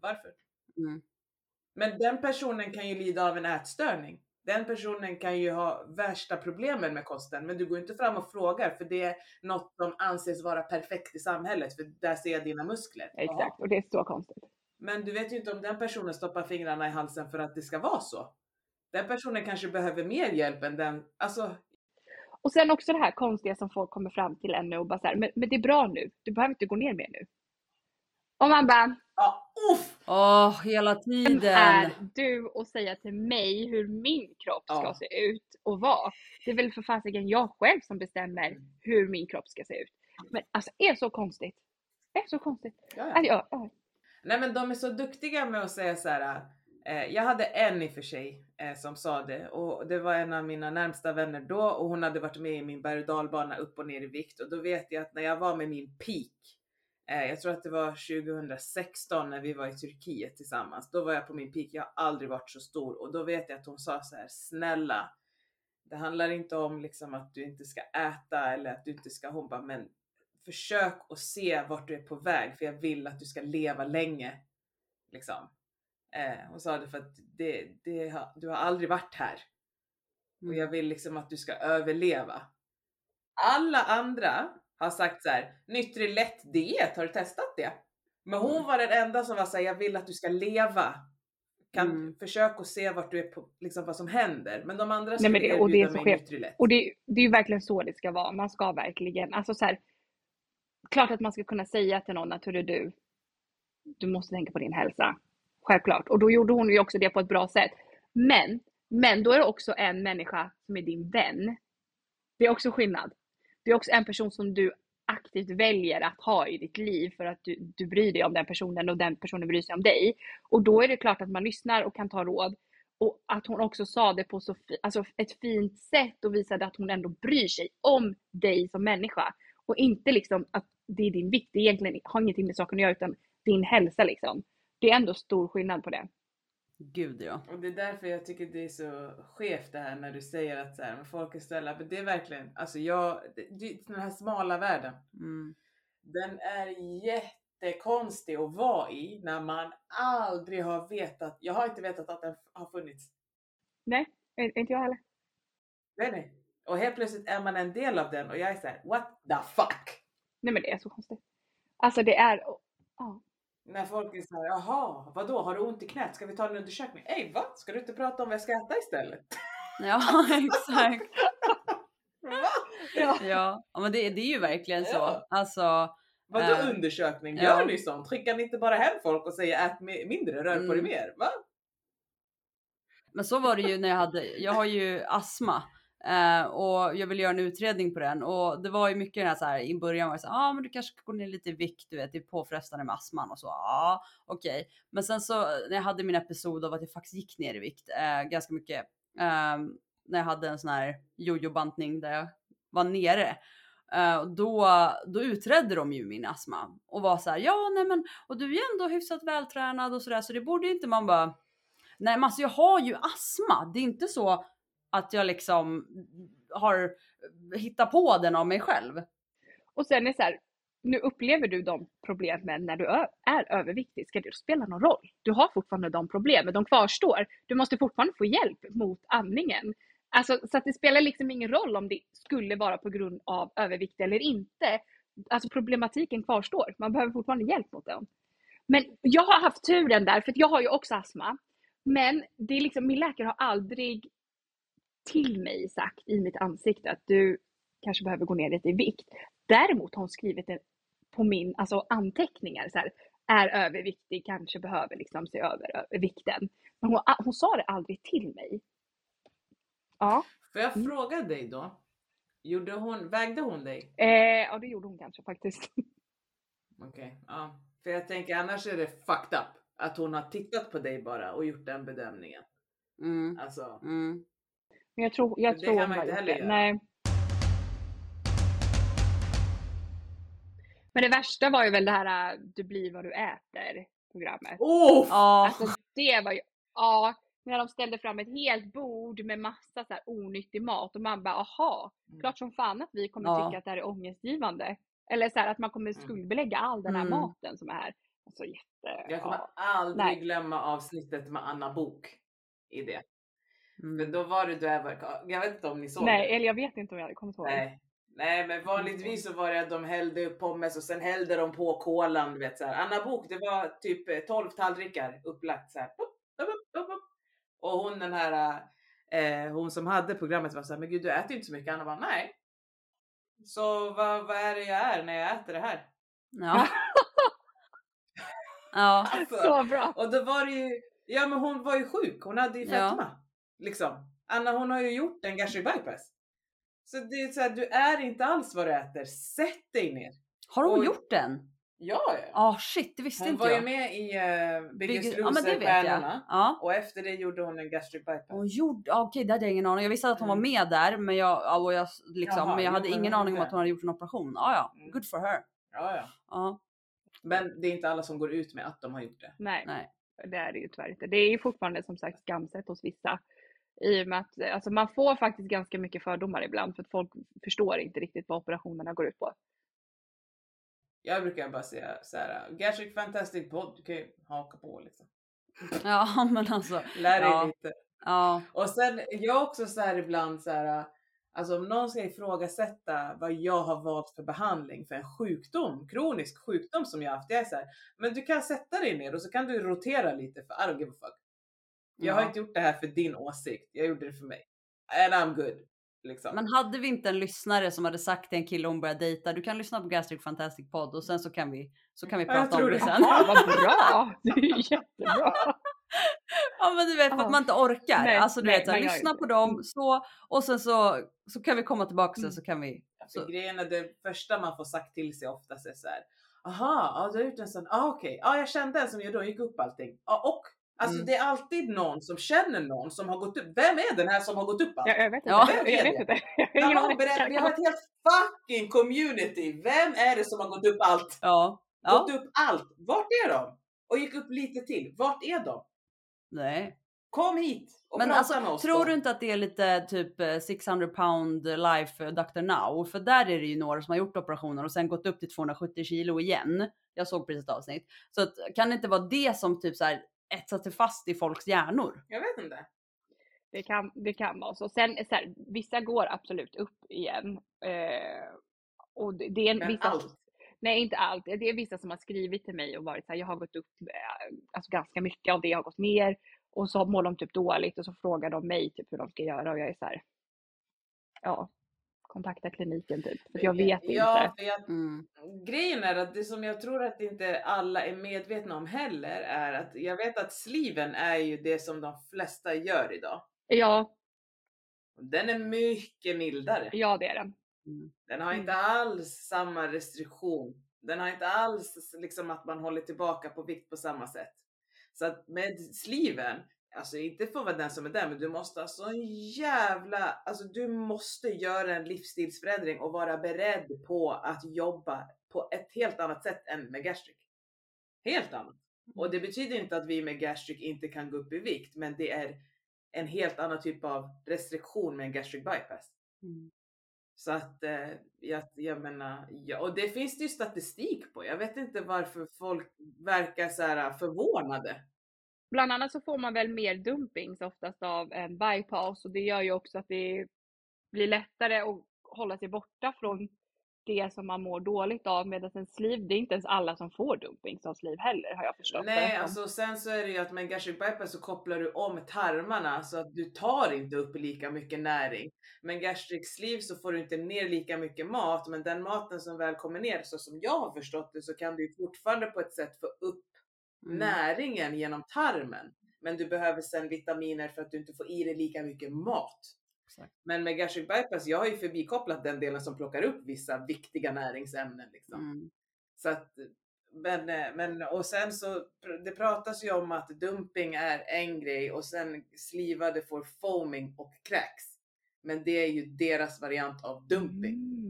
Varför? Mm. Men den personen kan ju lida av en ätstörning. Den personen kan ju ha värsta problemen med kosten, men du går inte fram och frågar för det är något som anses vara perfekt i samhället, för där ser jag dina muskler. Exakt, Aha. och det är så konstigt. Men du vet ju inte om den personen stoppar fingrarna i halsen för att det ska vara så. Den personen kanske behöver mer hjälp än den, alltså. Och sen också det här konstiga som folk kommer fram till ännu och bara så här, men, men det är bra nu, du behöver inte gå ner mer nu. Och man bara, ja, uff! Åh, oh, hela tiden. Vem är du och säga till mig hur min kropp ska ja. se ut och vara? Det är väl för fasiken jag själv som bestämmer mm. hur min kropp ska se ut. Men alltså, är så konstigt. Är så konstigt. Ja, ja. Alltså, jag, Nej men de är så duktiga med att säga så här. Eh, jag hade en i och för sig eh, som sa det och det var en av mina närmsta vänner då och hon hade varit med i min berg och dalbana upp och ner i vikt och då vet jag att när jag var med min peak eh, jag tror att det var 2016 när vi var i Turkiet tillsammans. Då var jag på min peak. Jag har aldrig varit så stor och då vet jag att hon sa så här snälla. Det handlar inte om liksom att du inte ska äta eller att du inte ska. Hon bara, men försök att se vart du är på väg för jag vill att du ska leva länge. Liksom. Eh, hon sa det för att det, det, har- du har aldrig varit här. Och jag vill liksom att du ska överleva. Alla andra har sagt så här, Nutrilett diet, har du testat det? Men hon Mm. var den enda som var såhär, jag vill att du ska leva. Kan Mm. försök att se vart du är på, liksom vad som händer. Men de andra Nej, skulle men det- och det är så mig. Och det, det är ju verkligen så det ska vara. Man ska verkligen, alltså så här, klart att man ska kunna säga till någon att hörru du, du måste tänka på din hälsa. Självklart. Och då gjorde hon ju också det på ett bra sätt. Men, men då är det också en människa som är din vän. Det är också skillnad. Det är också en person som du aktivt väljer att ha i ditt liv för att du, du bryr dig om den personen och den personen bryr sig om dig. Och då är det klart att man lyssnar och kan ta råd. Och att hon också sa det på så fi- alltså ett fint sätt och visade att hon ändå bryr sig om dig som människa. Och inte liksom att det är din vikt, det egentligen har ingenting med saken att göra utan din hälsa liksom. Det är ändå stor skillnad på det. Gud ja. Och det är därför jag tycker det är så skevt det här när du säger att så här, men folk är snälla. Men det är verkligen, alltså jag, det, den här smala världen. Mm. Den är jättekonstig att vara i när man aldrig har vetat. Jag har inte vetat att den har funnits. Nej, inte jag heller. Nej, nej. Och helt plötsligt är man en del av den och jag är såhär, what the fuck? Nej men det är så konstigt. Alltså det är, ja. När folk är såhär, jaha, vadå, har du ont i knät? Ska vi ta en undersökning? Ey, va? Ska du inte prata om vad jag ska äta istället? Ja, exakt. Ja. Ja, ja men det, det är ju verkligen så. Ja. Alltså, Vadå Eh, undersökning? ja. Gör ni sånt? Skickar ni inte bara hem folk och säger ät mi- mindre, rör på dig Mm. mer? Va? men så var det ju när jag hade, jag har ju astma. Uh, och jag ville göra en utredning på den och det var ju mycket den här, så här i början var det så ja ah, men du kanske går ner lite i vikt, du vet det är påfrestande med astman och så. Ja, okej. Men sen så när jag hade min episod av att jag faktiskt gick ner i vikt uh, ganska mycket. uh, när jag hade en sån här jojo-bantning där jag var nere. Eh, då, då utredde de ju min astma och var så här, ja nej men och du är ändå hyfsat vältränad och sådär så det borde inte man bara Nej men alltså jag har ju astma. Det är inte så att jag liksom har hittat på den av mig själv. Och sen är det så här, nu upplever du de problemen när du är överviktig. Ska det spela någon roll? Du har fortfarande de problemen, de kvarstår. Du måste fortfarande få hjälp mot andningen. Alltså, så att det spelar liksom ingen roll om det skulle vara på grund av övervikt eller inte. Alltså problematiken kvarstår. Man behöver fortfarande hjälp mot den. Men jag har haft turen där, för jag har ju också astma. Men det är liksom, min läkare har aldrig till mig sagt i mitt ansikte att du kanske behöver gå ner lite i vikt. Däremot har hon skrivit det på min alltså anteckningar. Så här, är överviktig, kanske behöver liksom se över vikten. Men hon, hon sa det aldrig till mig. Ja, Får jag Mm. fråga dig då? Gjorde hon, vägde hon dig? eh, ja det gjorde hon kanske faktiskt. Okej, ja. För jag tänker annars är det fucked up. Att hon har tittat på dig bara och gjort den bedömningen. Mm, Alltså, mm. Men jag tror, jag det tror hon har inte gjort det. göra. Nej. Men det värsta var ju väl det här äh, du blir vad du äter programmet. oh! Ja, Alltså det var ju, ja, när de ställde fram ett helt bord med massa så här onyttig mat och man bara aha, Mm. klart som fan att vi kommer Ja. tycka att det här är ångestgivande. Eller så här att man kommer Mm. skuldbelägga all den här Mm. maten som är här. Alltså jätte, Jag kommer ja. aldrig Nej. glömma avsnittet med Anna Bok i det. För mm. då var det där, var- jag vet inte om ni såg Nej, det? eller jag vet inte om jag kommer ihåg. Nej. Nej men vanligtvis så var det att de hällde upp pommes och sen hällde de på kolan. Du vet, så här. Anna Bok det var typ eh, 12 tallrikar upplagt så här. Och hon den här, eh, hon som hade programmet var så här, men gud du äter ju inte så mycket. Anna bara, nej. Så vad, vad är det jag är när jag äter det här? ja. ja. Alltså, Så bra! och då var det ju, ja men hon var ju sjuk, hon hade ju Ja. Liksom. Anna hon har ju gjort en gastric bypass. Så det är så här, du är inte alls vad du äter, sätt dig ner. Har hon Oj. gjort den? Ja, ja. Ja shit, det visste Hon inte var ju jag. med i uh, Biggest Bygg- ja men det vet jag. Loser-stjärnorna. Ja. Och efter det gjorde hon en gastric bypass. Hon gjorde, ja, okej det hade jag ingen aning Jag visste att hon var Mm. med där men jag, ja, och jag, liksom, Jaha, men jag hade ingen hon aning om att hon hade gjort en operation. Ja ja, Mm. good for her. Ja, ja. Ja, Men det är inte alla som går ut med att de har gjort det. Nej, nej. det är det ju tyvärr inte. Det är ju fortfarande som sagt skamset hos vissa. I och med att alltså, man får faktiskt ganska mycket fördomar ibland för att folk förstår inte riktigt vad operationerna går ut på. Jag brukar bara säga så här, Gastric Fantastic Podd, du kan ju haka på liksom. Ja, men alltså. Lär dig Ja. lite. Ja. Och sen, jag är också så här ibland så här, alltså om någon ska ifrågasätta vad jag har valt för behandling för en sjukdom, kronisk sjukdom som jag har haft. Jag är så här, men du kan sätta dig ner och så kan du rotera lite för I don't give a fuck. Jag har Ja. inte gjort det här för din åsikt, jag gjorde det för mig. And I'm good. Liksom. Men hade vi inte en lyssnare som hade sagt till en kille hon började dejta, du kan lyssna på Gastric Fantastic Podd och sen så kan vi, så kan vi Ja, prata om det det. sen. Jaha, vad bra! Det är ju jättebra. Ja men du vet för att Ja. man inte orkar. Nej, alltså du nej, vet, så lyssna på dem så och sen så, så kan vi komma tillbaka sen Mm. så kan vi. Så, grejen är det första man får sagt till sig oftast är så här. Aha, ja, du har gjort en sån. Ah, okej, ja, jag kände en som gjorde och gick upp allting. Ja, och alltså Mm. det är alltid någon som känner någon som har gått upp. Vem är den här som har gått upp allt? Jag, vet inte. Ja. Jag vet inte. Jag har Jag har, berättat, ett helt fucking community. Vem är det som har gått upp allt? ja. ja. Gått upp allt. Vart är de? Och gick upp lite till. Vart är de? Nej. Kom hit och Men prata alltså med oss. tror då. du inte att det är lite typ eh, 600 pound life eh, Dr. Now? För där är det ju några som har gjort operationer och sen gått upp till 270 kilo igen. Jag såg precis ett avsnitt. Så att, kan det inte vara det som typ så här etsar sig fast i folks hjärnor? Jag vet inte. Det kan, det kan vara så. Sen så här, vissa går absolut upp igen. Eh, och det, det är en, Men vissa, allt. Nej, inte allt. Det är vissa som har skrivit till mig och varit så här, jag har gått upp eh, alltså ganska mycket av det har gått ner. Och så mår de typ dåligt och så frågar de mig typ hur de ska göra och jag är så här. Ja, kontakta kliniken typ. För jag vet ja, inte. För jag, Mm. grejen är att det som jag tror att inte alla är medvetna om heller är att jag vet att sliven är ju det som de flesta gör idag. Ja, Den är mycket mildare. ja det är den. Mm. Den har Mm. inte alls samma restriktion. Den har inte alls liksom att man håller tillbaka på vikt på samma sätt. Så att med sliven, alltså inte för att vara den som är där, men du måste ha sån jävla, alltså du måste göra en livsstilsförändring och vara beredd på att jobba på ett helt annat sätt än med gastric. Helt annat. Och det betyder inte att vi med gastric inte kan gå upp i vikt, men det är en helt annan typ av restriktion med en gastric bypass. Mm. Så att eh, jag, jag menar, ja, och det finns det ju statistik på. Jag vet inte varför folk verkar så här förvånade. Bland annat så får man väl mer dumpings oftast av en bypass och det gör ju också att det blir lättare att hålla sig borta från det som man mår dåligt av medan en sleeve, det är inte ens alla som får dumpings av sleeve heller har jag förstått. det Nej, som. alltså sen så är det ju att med en gastric bypass så kopplar du om tarmarna så att du tar inte upp lika mycket näring. Men gastric sleeve så får du inte ner lika mycket mat, men den maten som väl kommer ner, så som jag har förstått det, så kan du fortfarande på ett sätt få upp Mm. näringen genom tarmen. Men du behöver sen vitaminer för att du inte får i dig lika mycket mat. Exakt. Men med gastric bypass, jag har ju förbikopplat den delen som plockar upp vissa viktiga näringsämnen. Liksom. Mm. Så att, men, eh, men, och sen så, det pratas ju om att dumping är en grej och sen slivade får foaming och cracks. Men det är ju deras variant av dumping. Mm.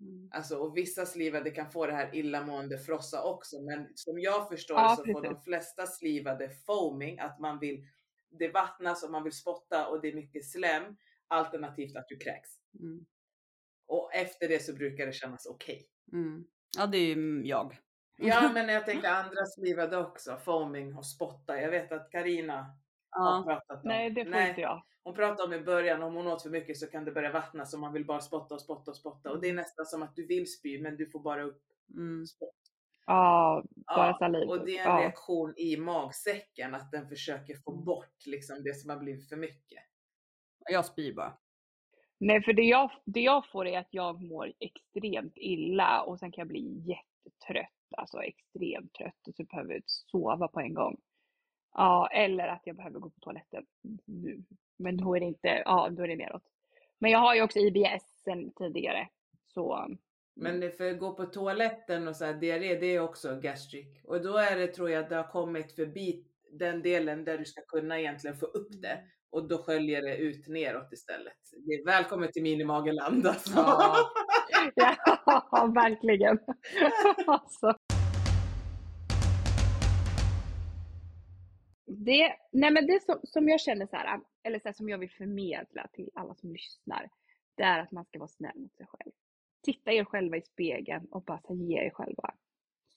Mm. Alltså, och vissa slivade kan få det här illamående frossa också. Men som jag förstår Ja, så får de precis. flesta slivade foaming, att man vill, det vattnas och man vill spotta och det är mycket slem. Alternativt att du kräks. Mm. Och efter det så brukar det kännas okej. Mm. Ja, det är ju jag. Ja, men jag tänker andra slivade också, foaming och spotta. Jag vet att Karina Ja. pratat om. Nej, det får inte jag. Hon pratade om i början, om hon åt för mycket så kan det börja vattna så man vill bara spotta och spotta och spotta. Och det är nästan som att du vill spy men du får bara upp Mm. spott. Ja, bara saliv. och det är en ja. reaktion i magsäcken att den försöker få Mm. bort liksom det som har blivit för mycket. Jag spyr bara. Nej, för det jag, det jag får är att jag mår extremt illa och sen kan jag bli jättetrött. Alltså extremt trött och så behöver jag sova på en gång. Ja, eller att jag behöver gå på toaletten nu. Men då är det inte, ja då är det neråt. Men jag har ju också IBS sen tidigare. Så Men det- för att gå på toaletten och så här, diarré, det är också gastric. Och då är det, tror jag, att det har kommit förbi den delen där du ska kunna egentligen få upp det. Och då sköljer det ut neråt istället. Det är välkommet till minimageland alltså. Ja. ja, verkligen. alltså. Det, nej men det som, som jag känner så här, eller så här, som jag vill förmedla till alla som lyssnar, det är att man ska vara snäll mot sig själv. titta er själva i spegeln och bara här, ge er själva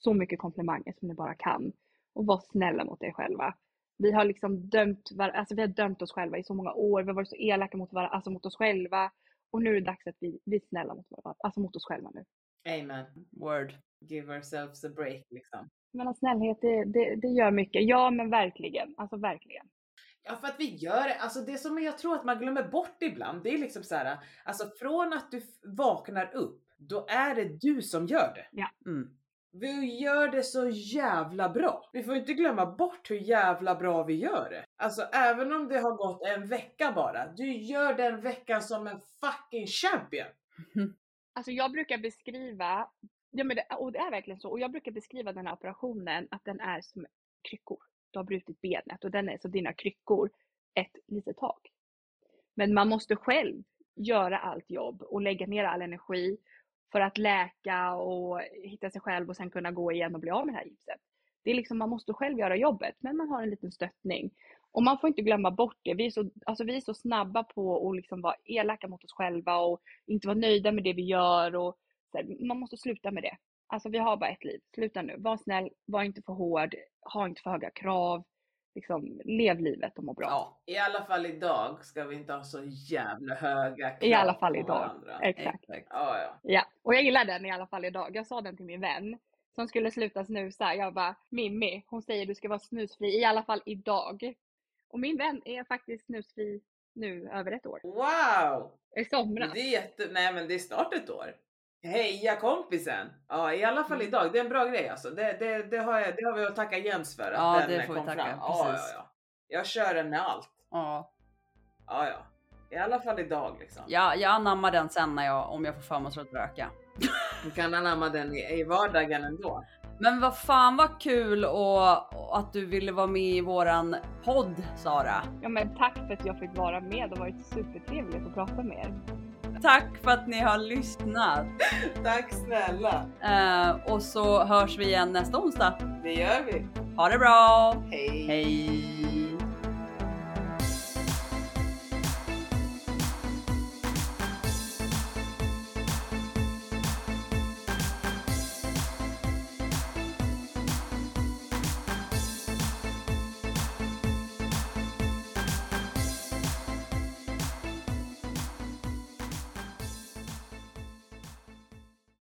så mycket komplimanger som ni bara kan. Och var snälla mot er själva. Vi har liksom dömt, var, alltså vi har dömt oss själva i så många år. Vi har varit så elaka mot, var, alltså mot oss själva. Och nu är det dags att vi, vi är snälla mot, varandra, alltså mot oss själva nu. Amen. Word. Give ourselves a break liksom. Men snällhet, det, det, det gör mycket. Ja, men verkligen. Alltså verkligen. Ja, för att vi gör det. Alltså det som jag tror att man glömmer bort ibland, det är liksom så här, alltså från att du vaknar upp, då är det du som gör det. Mm. Vi gör det så jävla bra. Vi får inte glömma bort hur jävla bra vi gör det. Alltså även om det har gått en vecka bara, du gör den veckan som en fucking champion. Alltså jag brukar beskriva, ja men det, ah, och det är verkligen så, och jag brukar beskriva den här operationen att den är som kryckor. Du har brutit benet och den är som dina kryckor ett litet tag. Men man måste själv göra allt jobb och lägga ner all energi för att läka och hitta sig själv och sen kunna gå igen och bli av med det här gipset. Det är liksom, man måste själv göra jobbet, men man har en liten stöttning. Och man får inte glömma bort det. Vi är så, alltså vi är så snabba på att liksom vara elaka mot oss själva och inte vara nöjda med det vi gör. Och här, man måste sluta med det. Alltså vi har bara ett liv. Sluta nu. Var snäll, var inte för hård, ha inte för höga krav. Liksom, lev livet och må bra. Ja, I alla fall idag ska vi inte ha så jävla höga krav I alla fall idag. varandra. Exakt. exakt. Ja, ja. Ja, och jag gillar den i alla fall idag. Jag sa den till min vän som skulle sluta snusa. Jag bara, Mimmi, hon säger du ska vara snusfri i alla fall idag. Och min vän är faktiskt snusfri nu över ett år. Wow! I somras. Det är jätte... Nej men det är snart ett år. Heja kompisen! Ja i alla fall idag, det är en bra grej alltså. Det, det, det, har, jag, det har vi att tacka Jens för att Ja, den det får vi tacka, fram. Ja, ja, precis. ja. Jag kör den med allt. Ja. Ja, ja. I alla fall idag liksom. Ja, jag anammar den sen när jag, om jag får för mig att röka. Du kan anamma den i, i vardagen ändå. Men vad fan vad kul och, och att du ville vara med i våran podd Sara. Ja, men tack för att jag fick vara med. Det har varit supertrevligt att prata med er. Tack för att ni har lyssnat. Tack snälla! Eh, och så hörs vi igen nästa onsdag. Det gör vi. Ha det bra! Hej! Hej!